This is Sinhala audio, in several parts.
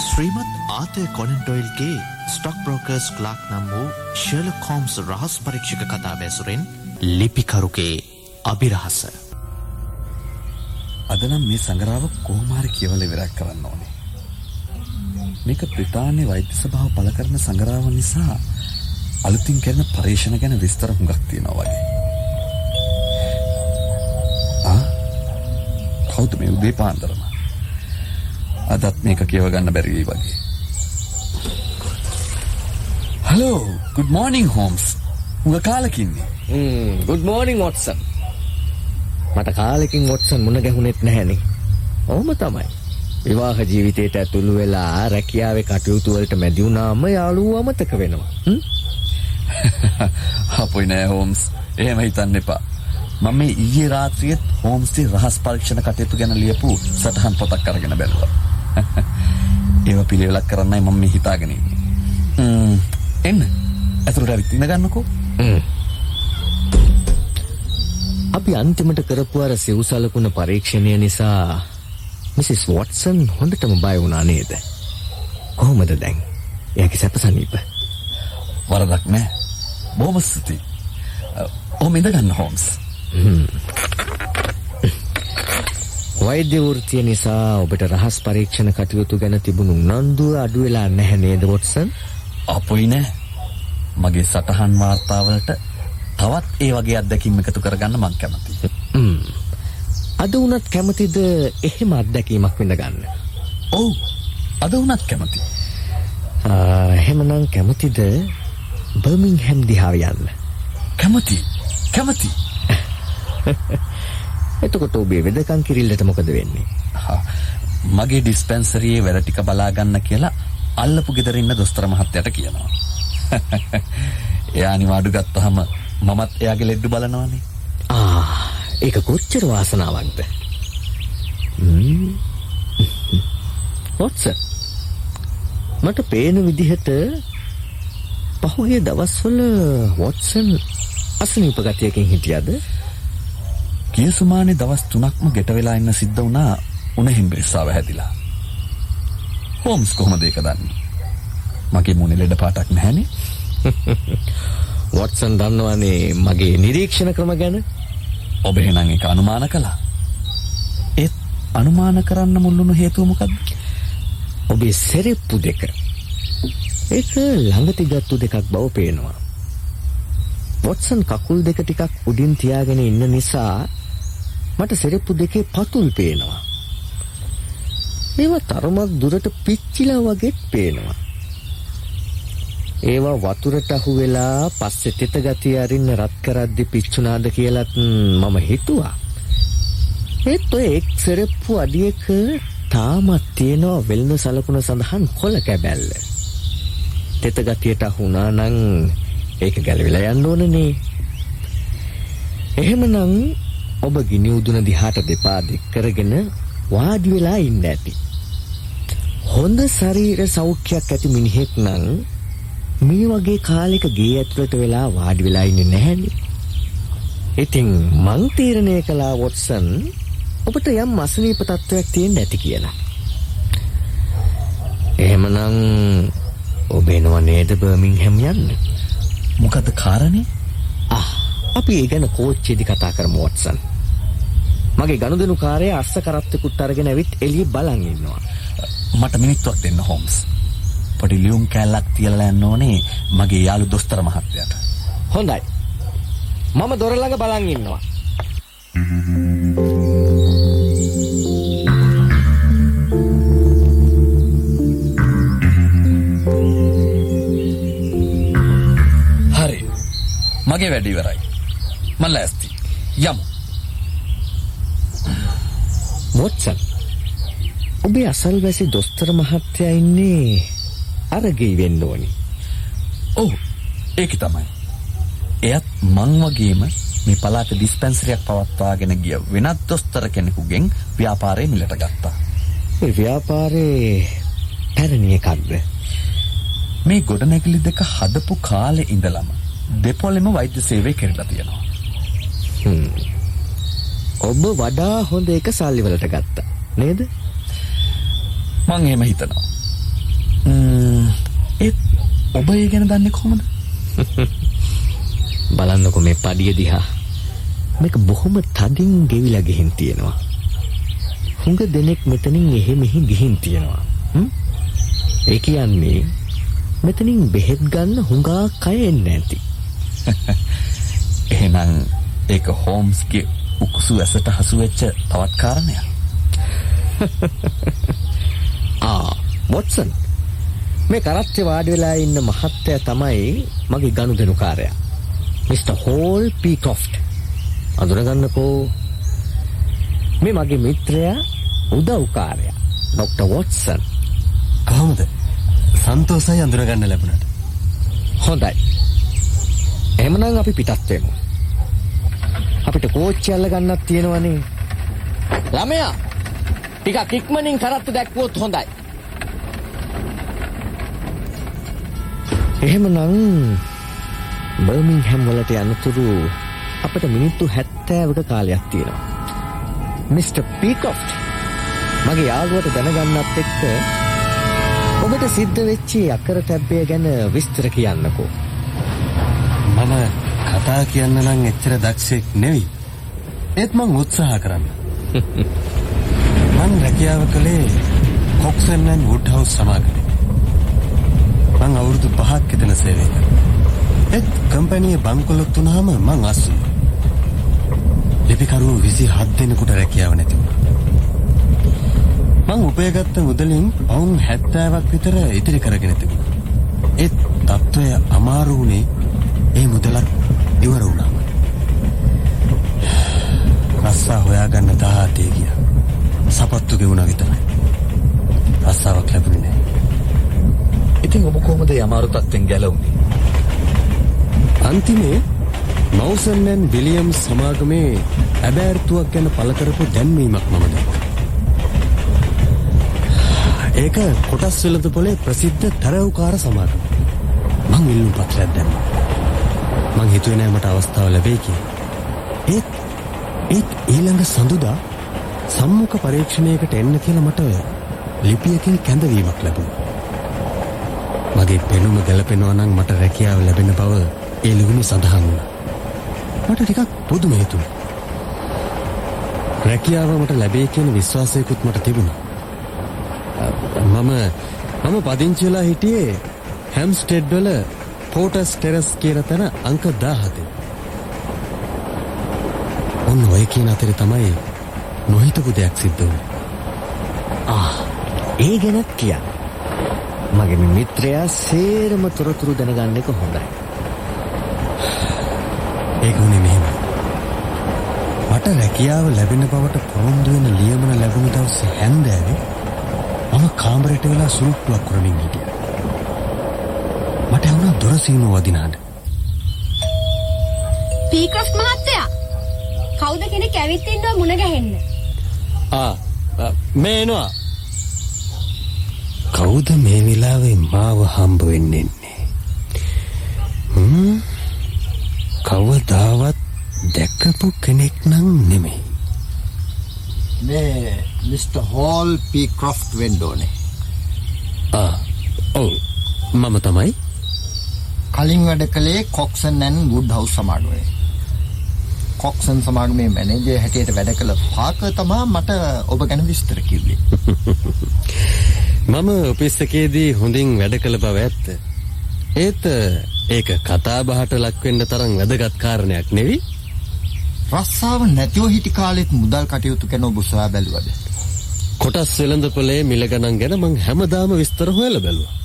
ශ්‍රීමත් ආතය කොනන්ටොයිල්ගේ ස්ටොක් බ්‍රෝකර්ස් ලාක් නම් වූ ශර්ල කෝම්ස් රහස් පරීක්ෂක කතා බැසුරෙන් ලිපිකරුගේ අභිරහස. අදනම් මේ සඟරාව කෝමාරි කියවල විරක් කරන්න ඕනේ. මේක ප්‍රතාානය වෛද්‍ය සභාව පල කරන සඟරාව නිසා අලුතින් කරන පර්ේෂණ ගැන විස්තර හුඟක් තියෙනවා වගේ. කෞතු මේ උදේ පාන්දරම. අදත් මේක කියවගන්න බැරිවී වගේ. හලෝ ගුඩ් මෝනිින් හෝම්ස් උඟ කාලකින්නේ. ගුඩ් මෝනිින් ඔොටසන් මට කාලෙකින් ඔොටසන් මුණ ගැහුණෙත් නැහැනේ. ඕම තමයි. විවාහ ජීවිතයට ඇතුළු වෙලා රැකියාවේ කටයුතුවලට මැදිවුනාම යාළුව අමතක වෙනවා. අපොයි නෑ හෝම්ස් එහෙම හිතන්න එපා. මම මේ ඊයේ රාත්‍රියත් හෝම්ස්ගේ රහස් පරීක්ෂණ කටයුතු ගැන ලියපු සටහන් පොතක් අරගෙන බැලුවා. ඒව පිළිවෙලක් කරන්නයි මම මේ හිතාගෙන ඉන්නේ. එන්න. ඇතුළට ඇවිත් ඉඳ ගන්නකෝ. අපි අන්තිමට කරපු අර සිව්සලකුණ පරීක්ෂණය නිසා මිසිස් වොට්සන් හොඳටම බය වුණා නේද? කොහොමද දැන්? එයාගේ සැප සනීප. වරදක් නෑ. බොහොම ස්තුතියි. ඔහොම ඉඳ ගන්න හෝම්ස්. වෛද්‍ය වෘත්තිය නිසා ඔබට රහස් පරීක්ෂණ කටයුතු ගැන තිබුණු උනන්දුව අඩු වෙලා නැහැ නේද වොට්සන්? අපොයි නෑ. මගේ සටහන් වාර්තාවලට තවත් ඒ වගේ අත්දැකීම් එකතු කරගන්න මං කැමතියි. අද වුණත් කැමතිද එහෙම අත්දැකීමක් වෙන්න ගන්න? ඔව්. අද වුණත් කැමති. එහෙමනම් කැමතිද බර්මින්හැම් දිහා යන්න? කැමති. කැමති. එතකොට ඔබේ වෙදකම් කිරිල්ලට මොකද වෙන්නේ? මගේ ඩිස්පැන්සරියේ වැඩ ටික බලා ගන්න කියලා අල්ලපු ගෙදර ඉන්න දොස්තර මහත්තයාට කියනවා. එයා නිවාඩු ගත්තහම මමත් එයාගේ ලෙඩ්ඩු බලනවානේ. ආ, ඒක කොච්චර වාසනාවක්ද? වොට්සන් මට පේන විදිහට පහුගිය දවස්වල වොට්සන් අසනීප ගතියකින් හිටියද? ගිය සුමානේ දවස් 3ක්ම ගෙට වෙලා ඉන්න සිද්ධ වුණා උණ හිම්බිරිස්සාව හැදිලා. හෝම්ස් කොහොමද ඒක දන්නේ? මගේ මුණේ ලෙඩ පාටක් නැහැනේ. වොට්සන් දන්නවනේ මගේ නිරීක්ෂණ ක්‍රම ගැන. ඔබ එහෙනම් ඒක අනුමාන කළා. ඒත් අනුමාන කරන්න මුල්ුණු හේතුව මොකද්ද? ඔබේ සෙරෙප්පු දෙක. ඒක ළඟති ගත්තු දෙකක් බව පේනවා. වොට්සන් කකුල් දෙක ටිකක් උඩින් තියාගෙන ඉන්න නිසා මට සෙරෙප්පු දෙකේ පතුල් පේනවා. ඒවා තරමක් දුරට පිච්චිලා වගේත් පේනවා. ඒවා වතුරට අහු වෙලා පස්සේ තෙත ගතිය අරින්න රත් කරද්දි පිච්චුනාද කියලත් මම හිතුවා. ඒත් ඔය එක් සෙරෙප්පු අඩියක තාමත් තියෙනවා වෙළඳ සලකුණ සඳහන් කොළ කැබැල්ල. තෙත ගතියට අහුණා නම් ඒක ගැලවිලා යන්න ඕනනේ. එහෙමනම් ඔබ ගිනි උදුන දිහාට දෙපා දික් කරගෙන වාඩි වෙලා ඉන්න ඇති. හොඳ ශරීර සෞඛ්‍යයක් ඇති මිනිහෙක් නම් මේ වගේ කාලෙක ගේ ඇතුළට වෙලා වාඩි වෙලා ඉන්නේ නැහැනේ. ඉතින් මං තීරණය කළා වොට්සන් ඔබට යම් අසනීප තත්ත්වයක් තියෙන්න ඇති කියලා. එහෙමනම් ඔබ එනවා නේද බර්මින්හැම් යන්න? මොකද කාරණේ? ආ අපි ඒ ගැන කෝච්චියේදී කතා කරමු වොට්සන්. මගේ ගනුදෙනු කාර්යය අස්ස කරත්තෙකුත් අරගෙන ඇවිත් එළිය බලන් ඉන්නවා. මට මිනිත්තුවක් දෙන්න හෝම්ස්. පොඩි ලියුම් කෑල්ලක් තියලා යන්න ඕනේ මගේ යාළු දොස්තර මහත්තයාට. හොඳයි. මම දොර ළඟ බලන් ඉන්නවා. හරි. මගේ වැඩ ඉවරයි. මම ලෑස්ති. යමු. වොට්සන්. ඔබේ අසල්වැසි දොස්තර මහත්තයා ඉන්නේ අරගෙයි වෙන්න ඕනි. ඔව්. ඒක තමයි. එයත් මං වගේම මේ පළාත ඩිස්පැන්සරියක් පවත්වාගෙන ගිය වෙනත් දොස්තර කෙනෙකුගෙන් ව්‍යාපාරය මිලට ගත්තා. ඒ ව්‍යාපාරේ පැරණි එකක්ද? මේ ගොඩනැගිලි දෙක හදපු කාලේ ඉඳලම දෙපොළෙම වෛද්‍ය සේවය කෙරලා තියෙනවා. ඔබ වඩා හොඳ එක සල්ලි වලට ගත්තා. නේද? මං එහෙම හිතනවා. ඒත් ඔබ ඒ ගැන දන්නේ කොහොමද? බලන්නකො මේ පඩිය දිහා. මේක බොහොම තදින් ගෙවිලා ගිහින් තියෙනවා. හුඟ දෙනෙක් මෙතනින් එහෙ මෙහි ගිහින් තියෙනවා. ඒ කියන්නේ මෙතනින් බෙහෙත් ගන්න හුඟා කය එන්නේ නැති. එහෙනම් ඒක හෝම්ස්ගේ උකුසු ඇසට හසු වෙච්ච තවත් කාරණයක්. ආ වොට්සන් මේ කරත්තේ වාඩි වෙලා ඉන්න මහත්තයා තමයි මගේ ගනුදෙනුකාරයා. Mister Hall P Croft. අඳුරගන්නකෝ මේ මගේ මිත්‍රයා උදව්කාරයා ඩොක්ටර් වොට්සන්. කොහොමද? සන්තෝසයි අඳුරගන්න ලැබුණාට. හොඳයි. එහෙමනම් අපි පිටත් වෙමු. අපිට කෝච්චි අල්ල ගන්නත් තියෙනවනේ. ළමයා ටිකක් ඉක්මනින් කරත්ත දැක්වුවොත් හොඳයි. එහෙමනම් බර්මින්හැම් වලට යනතුරු අපිට මිනිත්තු 70ක කාලයක් තියෙනවා. මිස්ටර් පීකොෆ්ට් මගේ යාළුවට දැනගන්නත් එක්ක ඔබට සිද්ධ වෙච්ච අකර තැබ්බය ගැන විස්තර කියන්නකෝ. මම කතා කියන්න නම් එච්චර දක්ෂෙක් නෙවෙයි. ඒත් මං උත්සාහ කරන්න. මං රැකියාව කළේ කොක්සන් ඇන් වුඩ් හවුස් සමාගමේ. මං අවුරුදු පහක් එතන සේවය කළා. ඒත් කම්පැනියේ බංකොලොත් වුණාම මං අස්සු. ලිපිකරු 27 දෙනෙකුට රැකියාව නැති වුණා. මං උපයගත්ත මුදලින් පවුන් 70ක් විතර ඉතිරි කරගෙන තිබුණා. ඒත් තත්ත්වය අමාරු වුණේ ඒ මුදලත් ඉවර වුණාම. රස්සා හොයාගන්න 18 ගියා. සපත්තු ගෙවුණා විතරයි. රස්සාවක් ලැබුණේ නැහැ. ඉතින් ඔබ කොහොමද මේ අමාරු තත්ත්වෙන් ගැලවුනේ? අන්තිමේ මවුසන් ඇන් විලියම්ස් සමාගමේ ඇබෑර්තුවක් ගැන පළ කරපු දැන්වීමක් මම දැක්කා. ඒක කොටස් වෙළඳ පොලේ ප්‍රසිද්ධ තරවුකාර සමාගම. මං ඉල්ලුම් පත්‍රයක් දැම්මා. මං හිතුවේ නෑ මට අවස්ථාව ලැබෙයි කියලා. ඒත් ඒත් ඊළඟ සඳුදා සම්මුඛ පරීක්ෂණයකට එන්න කියලා මට ලිපියකින් කැඳවීමක් ලැබුණා. මගේ පෙනුම ගැලපෙනවා නම් මට රැකියාව ලැබෙන බව ඒ ලියුමේ සඳහන් වුණා. මට ටිකක් පුදුම හිතුණා. රැකියාව මට ලැබෙයි කියන විශ්වාසයකුත් මට තිබුණා. මම මම පදිංචි වෙලා හිටියේ හැම්ස්ටෙඩ් වල පෝටස් ටෙරස් කියන තැන අංක 17. ඔන්න ඔය කියන අතරේ තමයි නොහිතපු දෙයක් සිද්ධ වුණේ. ආ ඒ ගැනත් කියන්න. මගේ මිත්‍රයා සේරම තොරතුරු දැනගන්න එක හොඳයි. ඒක උනේ මෙහෙමයි. මට රැකියාව ලැබෙන බවට පොරොන්දු වෙන ලියමන ලැබුණ දවසේ හැන්දෑවේ මම කාමරයට වෙලා සුරුට්ටුවක් කරමින් හිටියා. මට වුණා දොර සීනුව වදිනාට. පීක්‍රොෆ් මහත්තයා කවුද කෙනෙක් ඇවිත් ඉන්නවා මුණ ගැහෙන්න. ආ මේ එනවා. කවුද මේ වෙලාවේ මාව හම්බ වෙන්නේ? හ්ම් කවදාවත් දැකපු කෙනෙක් නම් නෙමෙයි. මේ මිස්ටර් හෝල් පී ක්‍රොෆ්ට් වෙන්න ඕනේ. ආ ඔව් මම තමයි කලින් වැඩ කළේ කොක්සන් ඇන් වුඩ් හවුස් සමාගමේ. කොක්සන් සමාගමේ මැනේජර් හැටියට වැඩ කළ ෆාකර් තමා මට ඔබ ගැන විස්තර කිව්වේ. මම ඔෆිස් එකේදී හොඳින් වැඩ කළ බව ඇත්ත. ඒත් ඒක කතා බහට ලක් වෙන්න තරම් වැදගත් කාරණයක් නෙවෙයි. රස්සාව නැතිව හිටි කාලෙත් මුදල් කටයුතු කරන ඔබ සොයා බැලුවද? කොටස් වෙළඳපොලේ මිල ගණන් ගැන මං හැමදාම විස්තර හොයලා බැලුවා.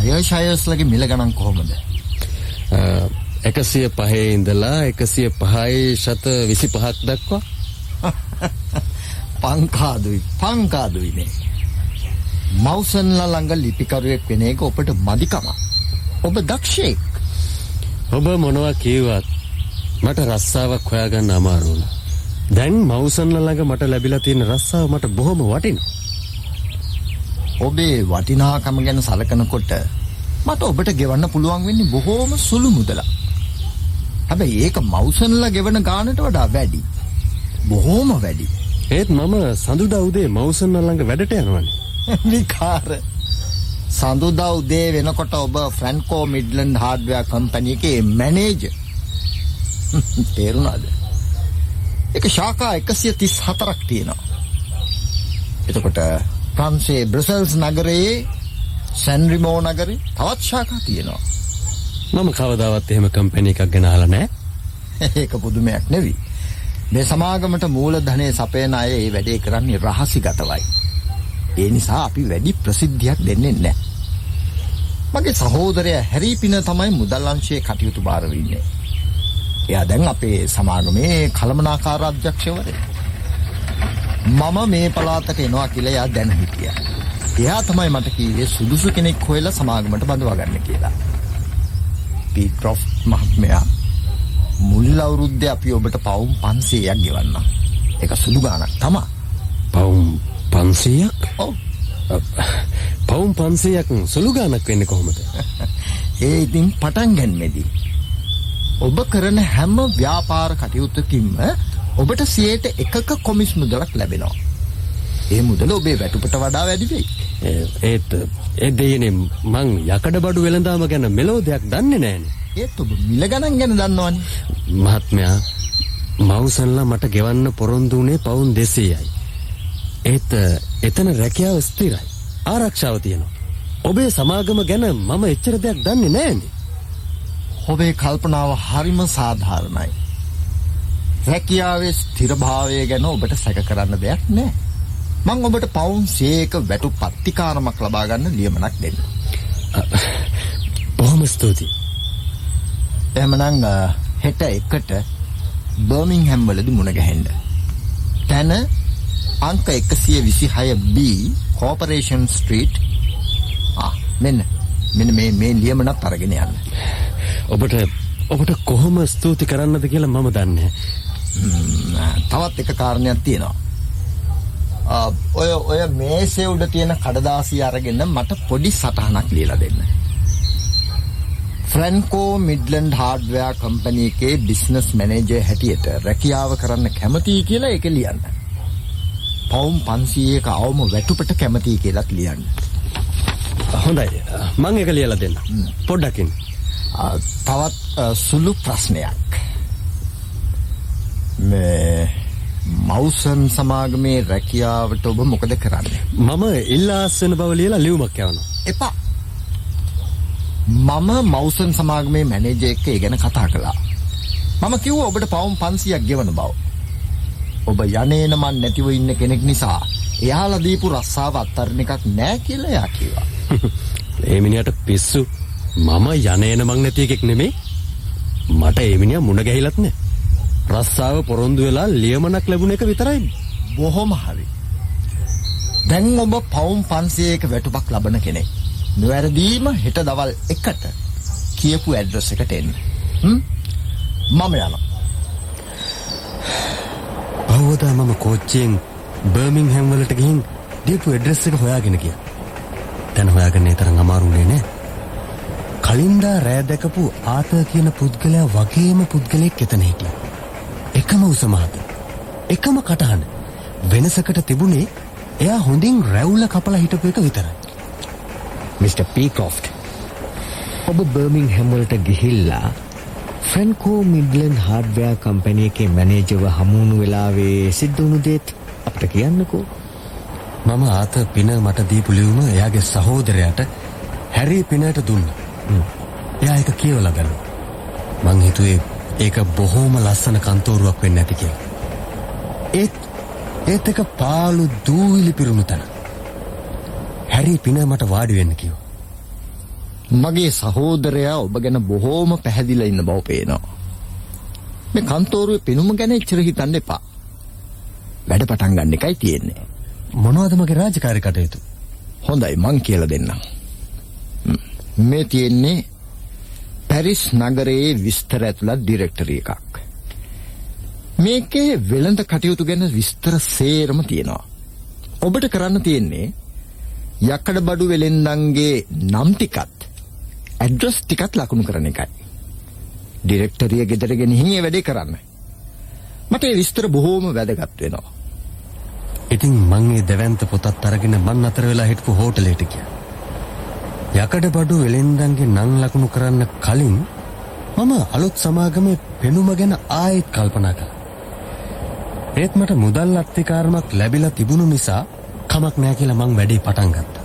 අය ෂයර්ස්ලගේ මිල ගණන් කොහොමද? එකසිය පහේ ඉඳලා එකසිය පහයි ශත විසි පහක් දක්වා පංකාදුයි පංකාදුයිනේ. මවසන්ලා ළඟ ලිපිකරුවෙක් වෙන එක ඔබට මදිකම. ඔබ දක්ෂයෙක්. ඔබ මොනවා කීවත් මට රස්සාවක් හොයාගන්න අමාරු වුණා. දැන් මවුසන්ලා ළඟ මට ලැබිලා තියෙන රස්සාව මට බොහොම වටිනවා. ඔබේ වටිනාකම ගැන සලකනකොට මට ඔබට ගෙවන්න පුළුවන් වෙන්නේ බොහෝම සුළු මුදලක්. හැබැයි ඒක මවුසන්ලා ගෙවන ගානට වඩා වැඩි. බොහෝම වැඩි. ඒත් මම සඳුදා උදේ මවුසන් ළඟ වැඩට යනවනේ. විකාර සඳුදා උදේ වෙනකොට ඔබ ෆ්‍රැන්කෝ මිඩ්ලන්ඩ් හાર્ඩ්වෙයාර් කම්පැනි එකේ මැනේජර් තේරුණාද ඒක ශාඛා 134ක් තියෙනවා එතකොට ප්‍රංශයේ බ්‍රසල්ස් නගරයේ සැන්රිමෝ නගරේ තවත් ශාඛා තියෙනවා මම කවදාවත් එහෙම කම්පැනි එකක් ගැන අහලා නැහැ. ඒක පුදුමයක් නෙවි. මේ සමාගමට මූලධනය සපයන අය ඒ වැඩේ කරන්නේ රහසිගතවයි. ඒ නිසා අපි වැඩි ප්‍රසිද්ධියක් දෙන්නේ නැහැ. මගේ සහෝදරයා හැරිපින තමයි මුදල් අංශයේ කටයුතු බාර වෙන්නේ. එයා දැන් අපේ සමාගමේ කළමනාකාර අධ්‍යක්ෂවරයා. මම මේ පළාතට එනවා කියලා එයා දැන හිටියා. එයා තමයි මට කිව්වේ සුදුසු කෙනෙක් හොයලා සමාගමට බඳවා ගන්න කියලා. පීක්‍රොෆ් මහත්මයා මුල් අවුරුද්දේ අපි ඔබට පවුම් 500ක් ගෙවන්නම්. ඒක සුළු ගාණක් තමයි. පවුම් 500ක්? ඔව්. පවුම් 500ක් සුළු ගාණක් වෙන්නේ කොහොමද? ඒ ඉතින් පටන් ගන්නෙදී. ඔබ කරන හැම ව්‍යාපාර කටයුත්තකින්ම ඔබට 101ක කොමිස් මුදලක් ලැබෙනවා. ඒ මුදල ඔබේ වැටුපට වඩා වැඩි වෙයි. ඒ- ඒත් ඒ දෙයනේ මං යකඩ බඩු වෙළඳාම ගැන මෙලෝ දෙයක් දන්නේ නැහනේ. ඒත් ඔබ මිල ගණන් ගැන දන්නවනේ. මහත්මයා මවුසන්ලා මට ගෙවන්න පොරොන්දු වුණේ පවුන් 200යි. ඒත් එතන රැකියාව ස්ථිරයි. ආරක්ෂාව තියෙනවා. ඔබේ සමාගම ගැන මම එච්චර දෙයක් දන්නේ නැහනේ. ඔබේ කල්පනාව හරිම සාධාරණයි. රැකියාවේ ස්ථිරභාවය ගැන ඔබට සැක කරන්න දෙයක් නැහැ. මං ඔබට පවුන් 100ක වැටු පත්තිකාරමක් ලබා ගන්න ලියමනක් දෙන්න. බොහොම ස්තුතියි. එහෙමනම් අ, හෙට එකට බර්මින්හැම් වලදී මුණ ගැහෙන්න. තැන අංක 126B කෝපරේෂන් ස්ට්‍රීට්. මෙන්න මෙන්න මේ මේ ලියමනක් අරගෙන යන්න. ඔබට ඔබට කොහොම ස්තුති කරන්නද කියලා මම දන්නේ. තවත් එක කාරණයක් තියෙනවා. ඔය ඔය මේසේ උඩ තියෙන කඩදාසිය අරගෙන මට පොඩි සටහනක් ලියලා දෙන්න. ෆ්‍රැන්කෝ මිඩ්ලන්ඩ් හાર્ඩ්වෙයාර් කම්පැනි එකේ බිස්නස් මැනේජර් හැටියට රැකියාව කරන්න කැමතියි කියලා ඒක ලියන්න. පවුම් 500ක අවම වැටුපට කැමතියි කියලාත් ලියන්න. හොඳයි. මං ඒක ලියලා දෙන්න. පොඩ්ඩකින්. තවත් සුළු ප්‍රශ්නයක්. මේ මවුසන් සමාගමේ රැකියාවට ඔබ මොකද කරන්නේ? මම ඉල්ලාස් වෙන බව ලියලා ලියුමක් යවනවා. එපා. මම මවුසන් සමාගමේ මැනේජර් එක්ක ඒ ගැන කතා කළා. මම කිව්වා ඔබට පවුම් 500ක් ගෙවන බව. ඔබ යන්නේන මන් නැතිව ඉන්න කෙනෙක් නිසා එයාලා දීපු රස්සාව අත්තරින එකක් නෑ කියලා එයා කිව්වා. ඒ මිනිහට පිස්සු. මම යන්නේන මං නැති එකෙක් නෙමෙයි. මට ඒ මිනිහා මුණ ගැහිලත් නෑ. රස්සාව පොරොන්දු වෙලා ලියමනක් ලැබුණ එක විතරයි. බොහොම හරි. දැන් ඔබ පවුම් 500ක වැටුපක් ලබන කෙනෙක්. නොවැරදීම හෙට දවල් 1ට කියපු ඇඩ්‍රස් එකට එන්න. මම යනවා. පහවදා මම කෝච්චියෙන් බර්මින්හැම් වලට ගිහින් දීපු ඇඩ්‍රස් එක හොයාගෙන ගියා. දැන් හොයාගන්න ඒ තරම් අමාරු නේ කලින්දා රෑ දැකපු ආතර් කියන පුද්ගලයා වගේම පුද්ගලයෙක් එතන හිටියා. එකම උස මහත. එකම කටහඬ. වෙනසකට තිබුණේ එයා හොඳින් රැවුල කපලා හිටපු එක විතරයි. මිස්ටර් පීකොෆ්ට් ඔබ බර්මින්හැම් වලට ගිහිල්ලා ෆ්‍රැන්කෝ මිඩ්ලන්ඩ් හાર્ඩ්වෙයාර් කම්පැනි එකේ මැනේජර්ව හමු වුණු වෙලාවේ සිද්ධ වුණු දේත් අපිට කියන්නකෝ. මම ආත පින මට දීපු ලියුම එයාගේ සහෝදරයාට හැරි පිනට දුන්නා. එයා ඒක කියවලා ගන්නවා. මං හිතුවේ ඒක බොහොම ලස්සන කන්තෝරුවක් වෙන්න ඇති කියලා. ඒත් ඒත් එක පාළු දූවිලි පිරුණු තැන. හැරි පින මට වාඩි වෙන්න කිව්වා. මගේ සහෝදරයා ඔබ ගැන බොහෝම පැහැදිලා ඉන්න බව පේනවා. මේ කන්තෝරුවේ පෙනුම ගැන එච්චර හිතන්න එපා. වැඩ පටන් ගන්න එකයි තියෙන්නේ. මොනවද මගේ රාජකාරී කටයුතු? හොඳයි මං කියලා දෙන්නම්. ම්, මේ තියෙන්නේ පැරිස් නගරයේ විස්තර ඇතුළත් ඩිරෙක්ටරි එකක්. මේකේ වෙළඳ කටයුතු ගැන විස්තර සේරම තියෙනවා. ඔබට කරන්න තියෙන්නේ යකඩ බඩු වෙලෙන්දන්ගේ නම් ටිකත් ඇඩ්‍රස් ටිකත් ලකුණු කරන එකයි. ඩිරෙක්ටරිය ගෙදර ගෙනihin ඒ වැඩේ කරන්න. මට ඒ විස්තර බොහෝම වැදගත් වෙනවා. ඉතින් මං ඒ දෙවන්ත පොතත් අරගෙන මං අතර වෙලා හිටපු හෝටලෙට ගියා. යකඩ බඩු වෙලෙන්දන්ගේ නං ලකුණු කරන්න කලින් මම අලුත් සමාගමේ පෙනුම ගැන ආයෙත් කල්පනා කළා. ඒත් මට මුදල් අත්තිකාරමක් ලැබිලා තිබුණු නිසා කමක් නෑ කියලා මං වැඩේ පටන් ගත්තා.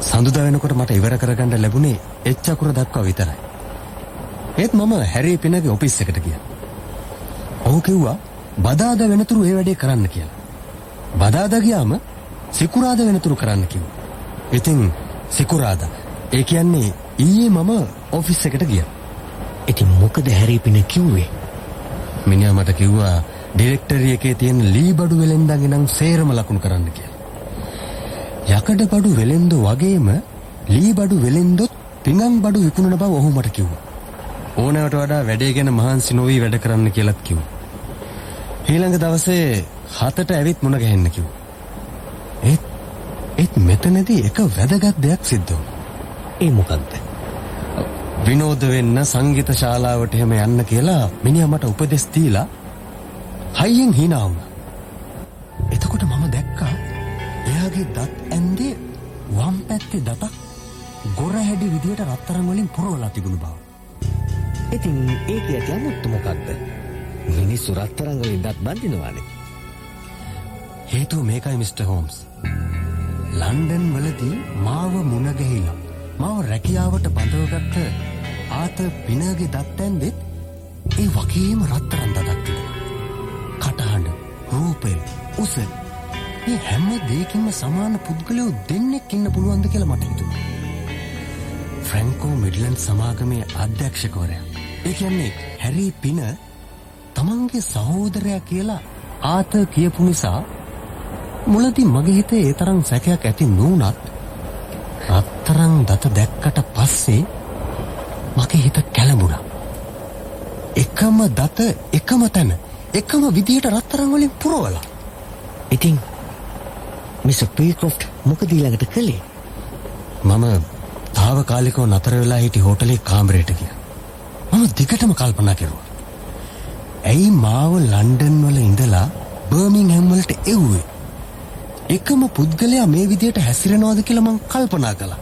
සඳුදා වෙනකොට මට ඉවර කරගන්න ලැබුණේ එච් අකුර දක්වා විතරයි. ඒත් මම හැරී පිනගේ ඔෆිස් එකට ගියා. ඔහු කිව්වා බදාදා වෙනතුරු ඒ වැඩේ කරන්න කියලා. බදාදා ගියාම සිකුරාදා වෙනතුරු කරන්න කිව්වා. ඉතින් සිකුරාදා ඒ කියන්නේ ඊයේ මම ඔෆිස් එකට ගියා. ඉතින් මොකද හැරීපින කිව්වේ? මිනිහා මට කිව්වා ඩිරෙක්ටරි එකේ තියෙන ලී බඩු වෙලෙන්දන්ගේ නම් සේරම ලකුණු කරන්න කියලා. යකඩ බඩු වෙලෙන්දෝ වගේම ලී බඩු වෙලෙන්දොත් පිඟන් බඩු විකුණන බව ඔහු මට කිව්වා. ඕනෑවට වඩා වැඩේ ගැන මහන්සි නොවී වැඩ කරන්න කියලත් කිව්වා. ඊළඟ දවසේ හතට ඇවිත් මුණ ගැහෙන්න කිව්වා. මෙතනදී එක වැදගත් දෙයක් සිද්ධ වුණා. ඒ මොකක්ද? විනෝද වෙන්න සංගීත ශාලාවට එහෙම යන්න කියලා මිනිහා මට උපදෙස් දීලා හයියෙන් hina වුණා. එතකොට මම දැක්කා එයාගේ දත් ඇන්දේ වම් පැත්තේ දතක් ගොර හැඩි විදියට රත්තරන් වලින් පුරවලා තිබුණු බව. ඉතින් ඒක ඇති අමුත්තු මොකක්ද? මිනිස්සු රත්තරන් වලින් දත් බඳිනවානේ. හේතුව මේකයි මිස්ටර් හෝම්ස්. ලන්ඩන් වලදී මාව මුණ ගැහිලා මාව රැකියාවට බඳවගත්ත ආත පිනගේ දත් ඇන්දෙත් ඒ වගේම රත්තරන් දතක් තිබුණා. කටහඬ, රූපය, උස මේ හැම දෙයකින්ම සමාන පුද්ගලයෝ දෙන්නෙක් ඉන්න පුළුවන්ද කියලා මට හිතුණා. ෆ්‍රැන්කෝ මිඩ්ලන්ඩ් සමාගමේ අධ්‍යක්ෂකවරයා. ඒ කියන්නේ හැරි පින තමන්ගේ සහෝදරයා කියලා ආත කියපු නිසා මුලදී මගේ හිතේ ඒ තරම් සැකයක් ඇති නුනත් රත්තරන් දත දැක්කට පස්සේ මගේ හිත කැළඹුණා. එකම දත එකම තැන එකම විදියට රත්තරන් වලින් පුරවලා. ඉතින් මිස්ටර් පීක්‍රොෆ්ට් මොකද ඊළඟට කළේ? මම තාවකාලිකව නතර වෙලා හිටි හෝටලේ කාමරයට ගියා. මම දිගටම කල්පනා කෙරුවා. ඇයි මාව ලන්ඩන් වල ඉඳලා බර්මින්ගම් වලට එව්වේ? එකම පුද්ගලයා මේ විදියට හැසිරෙනවද කියලා මං කල්පනා කළා.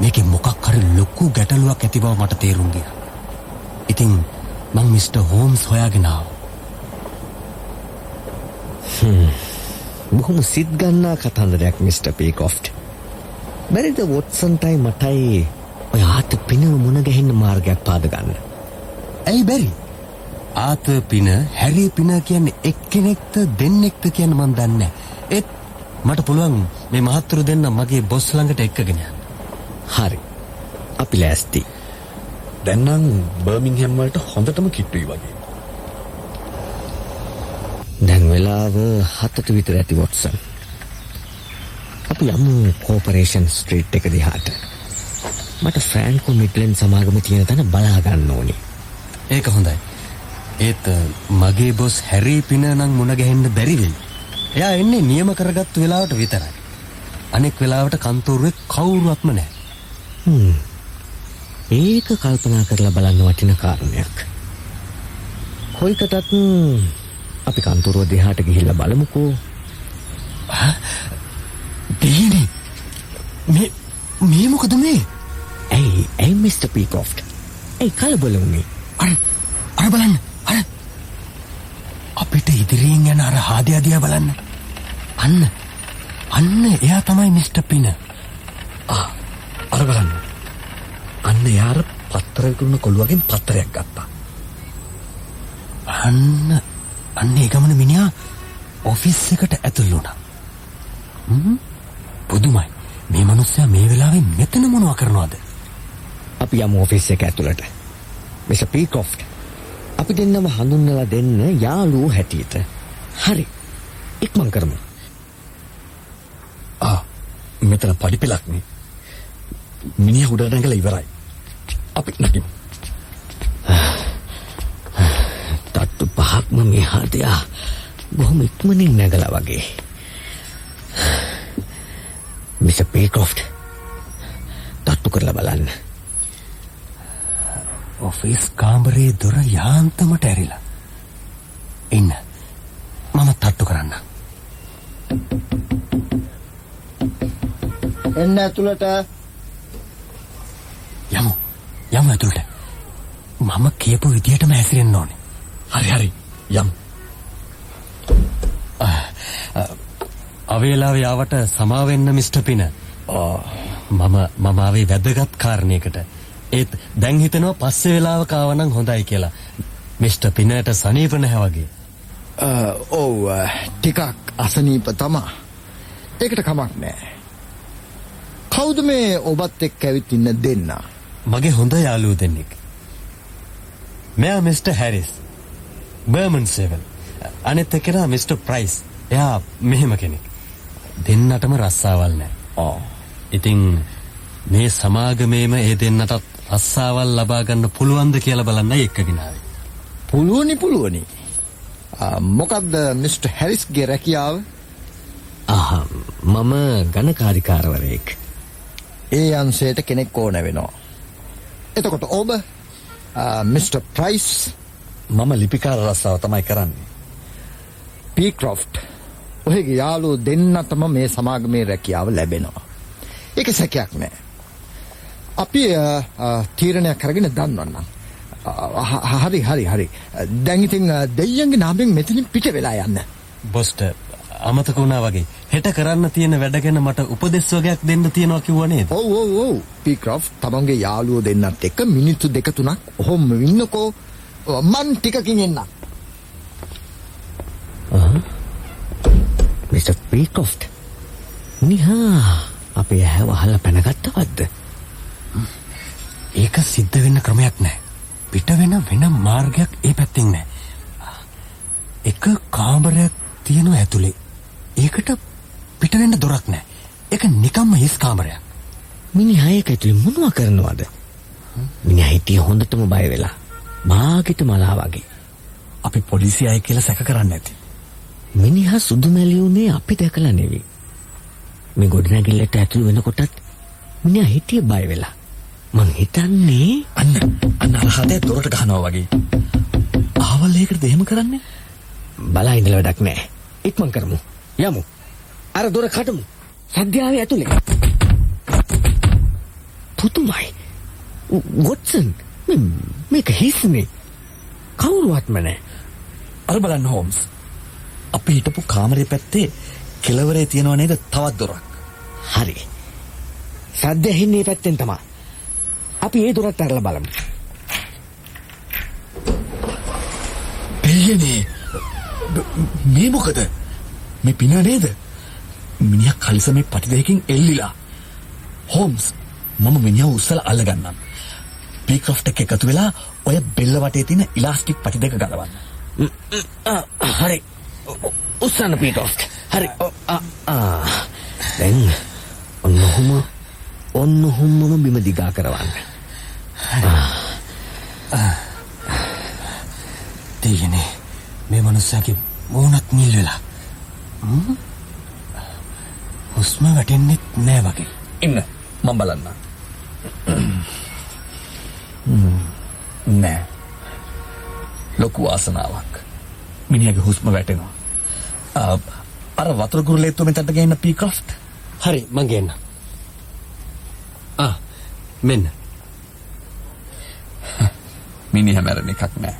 මේකේ මොකක් හරි ලොකු ගැටලුවක් ඇති බව මට තේරුම් ගියා. ඉතින් මං මිස්ටර් හෝම්ස් හොයාගෙන ආවා. බොහොම සිත් ගන්නා කතන්දරයක් මිස්ටර් පීකොෆ්ට්. බැරිද වොට්සන්ටයි මටයි ඔය ආත පිනව මුණ ගැහෙන්න මාර්ගයක් පාද ගන්න. ඇයි බැරි? ආත පින හැරි පින කියන්නේ එක්කෙනෙක්ද දෙන්නෙක්ද කියන මන් දන්නේ. ඒත් මට පුළුවන් මේ මහත්තුරු දෙන්න මගේ බොස් ළඟට එක්කගෙන යන්න. හරි. අපි ලෑස්ති. දැන් නම් බර්මින්ගම් වලට හොඳටම කිට්ටුයි වගේ. දැන් වෙලාව හතට විතර ඇති වොට්සන්. අපි යමු කෝපරේෂන් ස්ට්‍රීට් එක දිහාට. මට ෆ්‍රෑන්කෝ මිඩ්ලන් සමාගම තියෙන තැන බලා ගන්න ඕනේ. ඒක හොඳයි. ඒත් මගේ බොස් හැරි පින නම් මුණ ගැහෙන්න බැරි වෙයි. එයා එන්නේ නියම කරගත්තු වෙලාවට විතරයි. අනෙක් වෙලාවට කන්තෝරුවේ කවුරුවත්ම නැහැ. හ්ම්. ඒක කල්පනා කරලා බලන්න වටින කාරණයක්. කොයිකටත් අපි කන්තරුව දෙහාට ගිහිල්ලා බලමුකෝ. දෙයනේ මේ මේ මොකද මේ? ඇයි ඇයි මිස්ටර් පීකොෆ්ට්? ඇයි කලබල වුනේ? අර අර බලන්න අර අපිට ඉදිරියෙන් යන අර හාදයා දිහා බලන්න. අන්න අන්න එයා තමයි මිස්ටර් පින. අර බලන්න. අන්න යාර පත්තර විකුණන කොළුවගෙන් පත්තරයක් ගත්තා. අන්න අන්න ඒ ගමන මිනිහා ඔෆිස් එකට ඇතුල් වුණා. හ්ම් පුදුමයි. මේ මිනිස්සයා මේ වෙලාවේ මෙතන මොනව කරනවද? අපි යමු ඔෆිස් එක ඇතුළට. Mister Peacroft. අපි දෙන්නම හඳුන්වලා දෙන්න යාළුවෝ හැටියට. හරි. ඉක්මන් කරමු. ආ මෙතන පඩිපෙලක් නේ. මිනිහ උඩ නැගලා ඉවරයි. අපි නගිමු. තට්ටු පහක්ම මෙහාට යා. බොහොම ඉක්මනින් නැගලා වගේ. Mister Peacroft. තට්ටු කරලා බලන්න. ඔෆිස් කාමරේ දොර යාන්තමට ඇරිලා. ඉන්න. එන්න ඇතුළට යමු. යමු ඇතුළට. මම කියපු විදියටම හැසිරෙන්න ඕනේ. හරි හරි යම් අවේලාවේ ආවට සමාවෙන්න මිස්ටර් පින. මම මම ආවේ වැදගත් කාරණයකට. ඒත් දැන් හිතනවා පස්සේ වෙලාවක ආවනම් හොඳයි කියලා. මිස්ටර් පිනට සනීප නැහැ වගේ. අ, ඔව් ටිකක් අසනීප තමා ඒකට කමක් නෑ කවුද මේ ඔබත් එක්ක ඇවිත් ඉන්න දෙන්න මගේ හොඳ යාළුවෝ දෙන්නෙක්. මෙයා මිස්ටර් හැරිස්. Berman Sewell. අනෙත් එක්කෙනා මිස්ටර් ප්‍රයිස්. එයා මෙහෙම කෙනෙක්. දෙන්නටම රස්සාවල් නැහැ. ආ ඉතින් මේ සමාගමේම ඒ දෙන්නටත් රස්සාවල් ලබා ගන්න පුළුවන්ද කියලා බලන්නයි එක්කගෙන ආවේ. පුළුවනි පුළුවනි මොකක්ද මිස්ටර් හැරිස්ගේ රැකියාව මම ගණකාරිකාරවරයෙක්. ඒ අන්සේට කෙනෙක් ඕන වෙනවා. එතකොට ඔබ මිස්ටර් ප්‍රයිස් මම ලිපිකාර රස්සාව තමයි කරන්නේ. පීක්‍රොෆ්ට් ඔහගේ යාලු දෙන්නටම මේ සමාගමේ රැකියාව ලැබෙනවා. ඒක සැකයක් නෑ. අපි තීරණයක් කරගෙන හ- හරි හරි හරි. දැන්ඉතින් දෙයියන්ගේ නාමෙන් මෙතනින් පිට වෙලා යන්න. බොස්ට අමතක වුණා වගේ හෙට කරන්න තියෙන වැඩ ගැන මට උපදෙස් වගේක් දෙන්න තියෙනවා කිව්ව නේද? ඔව් ඔව් ඔව් පීක්‍රොෆ් තමන්ගේ යාළුවෝ දෙන්නත් එක්ක මිනිත්තු දෙක තුනක් ඔහොම ඉන්නකෝ මන් ටිකකින් එන්නම් මිස්ටර් පීකොෆ්ට්. නිහා අපේ ඇහැ වහලා පැනගත්තවත්ද? ඒක සිද්ධ වෙන්න ක්‍රමයක් නැහැ. පිට වෙන වෙන මාර්ගයක් ඒ පැත්තෙන් නැහැ. එක කාමරයක් තියෙනවා ඇතුලේ. ඒකට පිට වෙන්න දොරක් නැහැ. ඒක නිකම්ම හිස් කාමරයක්. මිනිහා ඒක ඇතුලේ මොනවා කරනවද? මිනිහා හිටියේ හොඳටම බය වෙලා. මාගෙට මලා වගේ. අපි පොලිසිය අය කියලා සැක කරන්න ඇති. මිනිහා සුදු මැලි උනේ අපි දැකලා නෙවෙයි. මේ ගොඩනැගිල්ලට ඇතුළු වෙනකොටත් මිනිහා හිටියේ බය වෙලා. මං හිතන්නේ අන්න අන්න අර හදේ දොරට ගහනවා වගේ. ආවල් ඒකට දෙහෙම කරන්නේ? බලා ඉඳලා වැඩක් නැහැ. ඉක්මන් කරමු. යමු. අර දොර කඩමු. සද්‍යාවේ ඇතුලේ. පුතුමයි. වොට්සන් මේ- මේක හිස්නේ. කවුරුවත්ම නැහැ. අර බලන්න හෝම්ස්. අපි හිටපු කාමරේ පැත්තේ කෙළවරේ තියෙනව නේද තවත් දොරක්. හරි. සද්ද ඇහෙන්නේ පැත්තෙන් තමයි. අපි ඒ දොරට අරලා බලමු. දෙයනේ. මේ මොකද? මේ පින නේද? මිනිහා කලිසමේ පටි දෙකකින් එල්ලිලා. හෝම්ස් මම මිනිහා උස්සලා අල්ලගන්නම්. පීක්‍රොෆ්ට් එක්ක එකතු වෙලා ඔය බෙල්ල වටේ තියෙන ඉලාස්ටික් පටි දෙක ගලවන්න. හරි. උස්සන්න පීටොස්ට්. හරි. දැන් ඔන්න ඔහොම ඔන්න ඔහොමම බිම දිගා කරවන්න. දෙයනේ මේ මනුස්සයාගේ මූණත් නිල් වෙලා. හුස්ම වැටෙන්නෙත් නෑ වගේ. ඉන්න මම බලන්න. නෑ. ලොකු වාසනාවක්. මිනිහගේ හුස්ම වැටෙනවා. අර වතුර කුරුලේත්තු මෙතනට ගේන්න පීක්‍රොෆ්ට්. හරි මං ගේන්න. ආ මෙන්න. මිනිහ මැරෙන එකක් නෑ.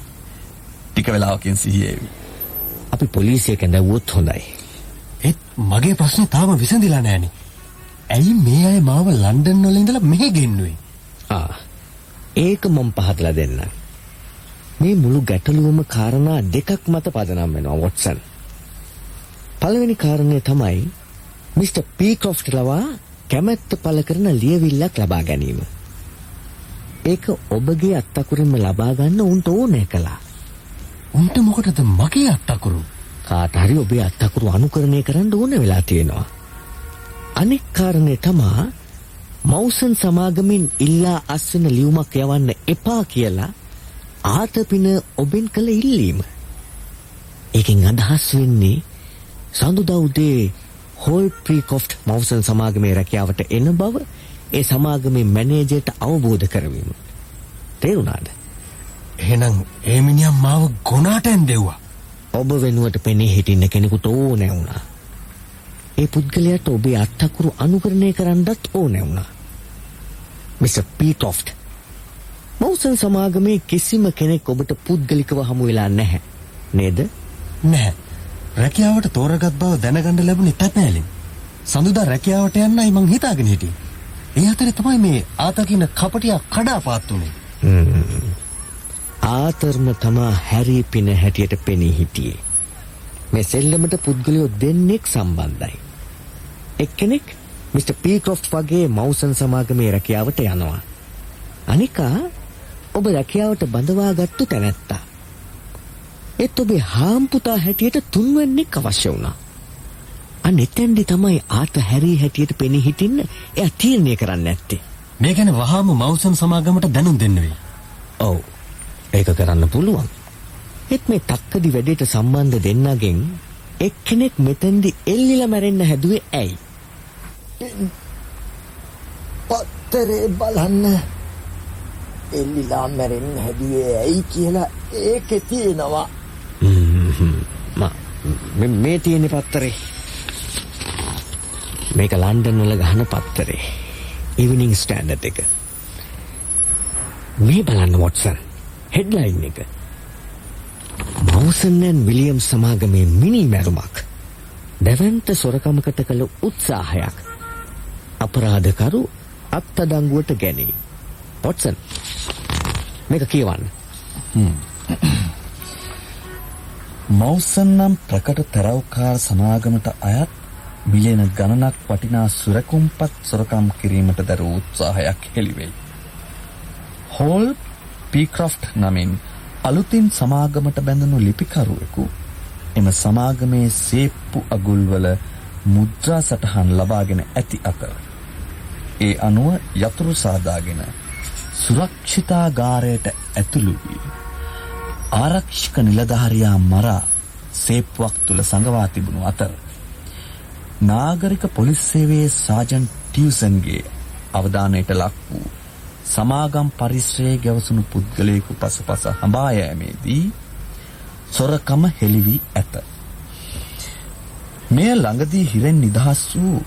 ටික වෙලාවකින් සිහිය එවි. අපි පොලිසියට දැවුවොත් හොඳයි. ඒත් මගේ ප්‍රශ්නේ තාම විසඳිලා නෑනේ. ඇයි මේ අය මාව ලන්ඩන් වල ඉඳලා මෙහෙ ගෙන්නුවේ? ආ. ඒක මම පහදලා දෙන්නම්. මේ මුළු ගැටලුවම කාරණා දෙකක් මත පදනම් වෙනවා වොට්සන්. පළවෙනි කාරණය තමයි මිස්ටර් පීක්‍රොෆ්ට් ලවා කැමැත්ත පළ කරන ලියවිල්ලක් ලබා ගැනීම. ඒක ඔබගේ අත්තකුරින්ම ලබා ගන්න උන්ට ඕනෑ කළා. උන්ට මොකටද මගේ අත්තකුරු? කාට හරි ඔබේ අත්තකුරු අනුකරණය කරන්න ඕන වෙලා තියෙනවා. අනෙක් කාරණය තමා මවුසන් සමාගමින් ඉල්ලා අස්වෙන ලියුමක් යවන්න එපා කියලා ආතපින ඔබෙන් කළ ඉල්ලීම. ඒකෙන් අදහස් වෙන්නේ සඳුදා උදේ හෝල් ප්‍රීකොෆ්ට් මවුසන් සමාගමේ රැකියාවට එන බව ඒ සමාගමේ මැනේජර්ට අවබෝධ කරවීම. තේරුණාද? එහෙනම් ඒ මිනිහා මාව ගොනාට ඇන්දෙව්වා. ඔබ වෙනුවට පෙනී හිටින්න කෙනෙකුට ඕනෑ වුණා. ඒ පුද්ගලයාට ඔබේ අත්තකුරු අනුකරණය කරන්නත් ඕනෑ වුණා. මිස්ටර් පීටොෆ්ට් මවුසන් සමාගමේ කිසිම කෙනෙක් ඔබට පුද්ගලිකව හමු වෙලා නැහැ. නේද? නැහැ. රැකියාවට තෝරගත් බව දැනගන්න ලැබුණේ තැත්නෑලින්. සඳුදා රැකියාවට යන්නයි මං හිතාගෙන හිටියේ. ඒ අතරේ තමයි මේ ආතකින කපටියා කඩාපාත් උනේ. ආතරම තමා හැරී පින හැටියට පෙනී හිටියේ. මේ සෙල්ලමට පුද්ගලයෝ දෙන්නෙක් සම්බන්ධයි. එක්කෙනෙක් මිස්ටර් පීක්‍රොෆ්ට් වගේ මවුසන් සමාගමේ රැකියාවට යනවා. අනිකා ඔබ රැකියාවට බඳවාගත්තු තැනැත්තා. ඒත් ඔබේ හාම්පුතා හැටියට තුන්වැන්නෙක් අවශ්‍ය වුණා. අන්න එතැන්දි තමයි ආත හැරී හැටියට පෙනී හිටින්න එයා තීරණය කරන්න ඇත්තේ. මේ ගැන වහාම මවුසන් සමාගමට දැනුම් දෙන්න වෙයි. ඔව්. ඒක කරන්න පුළුවන්. ඒත් මේ තක්කඩි වැඩේට සම්බන්ධ දෙන්නගෙන් එක්කෙනෙක් මෙතෙන්දි එල්ලිලා මැරෙන්න හැදුවේ ඇයි? පත්තරේ බලන්න එල්ලිලා මැරෙන්න හැදුවේ ඇයි කියලා ඒකේ තියෙනවා. මේ තියෙන පත්තරේ මේක ලන්ඩන් වල ගහන පත්තරේ ඉවිනිං ස්ටෑන්ඩඩ් එක මේ බලන්න වොට්සන් හෙඩ්ලයින් එක. මවසන්නන් විලියම් සමාගමේ මිනි මැරුමක්. දැවන්ත සොරකමකට කළ උත්සාහයක්. අපරාධකරු අත්තඩංගුවට ගැනී පොට්සන් මේක කියවන්න. මෞසන් නම් ප්‍රකට තරවකාර සමාගමට අයත් මිලියන ගණනක් වටිනා සුරකුම්පත් සොරකම් කිරීමට දරූ උත්සාහයක් හෙළිවෙයි. හෝල් පීක්‍රොෆ්ට් නමින් අලුතින් සමාගමට බැඳුණු ලිපිකරුවෙකු. එම සමාගමේ සේප්පු අගුල්වල මුද්‍රා සටහන් ලබාගෙන ඇති අතර ඒ අනුව යතුරු සාදාගෙන සුරක්ෂිතාගාරයට ඇතුළු වී ආරක්ෂක නිලධාරියා මරා සේප්පුවක් තුල සඟවා තිබුණු අතර නාගරික පොලිස් සේවයේ සාජන් ටියුසන්ගේ අවධානයට ලක් වූ සමාගම් පරිශ්‍රයේ ගැවසුණු පුද්ගලයෙකු පසුපස හඹා යෑමේදී සොරකම හෙළි වී ඇත. මෙය ළඟදී හිරෙන් නිදහස් වූ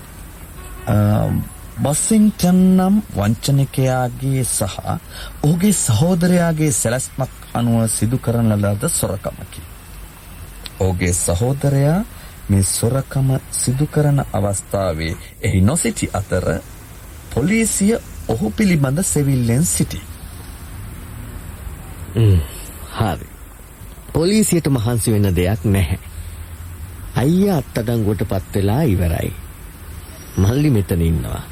බස්සින්ටන් නම් වංචනිකයාගේ සහ ඔහුගේ සහෝදරයාගේ සැලැස්මක් අනුව සිදු කරන ලද සොරකමකි. ඔහුගේ සහෝදරයා මේ සොරකම සිදු කරන අවස්ථාවේ එහි නොසිටි අතර පොලිසිය ඔහු පිළිබඳ සෙවිල්ලෙන් සිටි. හරි. පොලිසියට මහන්සි වෙන දෙයක් නැහැ. අයියා අත්තඩංගුවට පත් වෙලා ඉවරයි. මල්ලි මෙතන ඉන්නවා.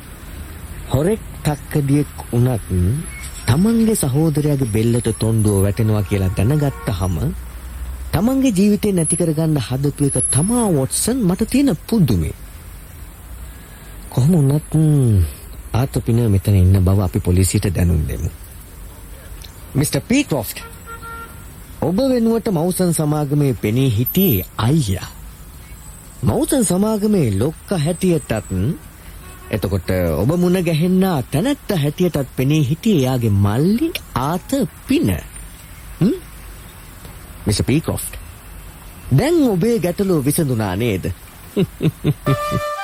හොරෙක් තක්කඩියෙක් වුණත් තමන්ගේ සහෝදරයාගේ බෙල්ලට තොණ්ඩුව වැටෙනවා කියලා දැනගත්තහම තමන්ගේ ජීවිතේ නැති කරගන්න හදපු එක තමා වොට්සන් මට තියෙන පුදුමේ. කොහොම වුණත් ආතපින මෙතන ඉන්න බව අපි පොලිසියට දැනුම් දෙමු. මිස්ටර් පීක්‍රොෆ්ට් ඔබ වෙනුවට මවුසන් සමාගමේ පෙනී හිටියේ අයියා. මවුසන් සමාගමේ ලොක්ක හැටියටත් එතකොට ඔබ මුණ ගැහෙන්නා තැනැත්ත හැටියටත් පෙනී හිටියේ එයාගේ මල්ලි ආත පින. මිස පීකොෆ්ට් දැන් ඔබේ ගැටලුව විසඳුනා නේද?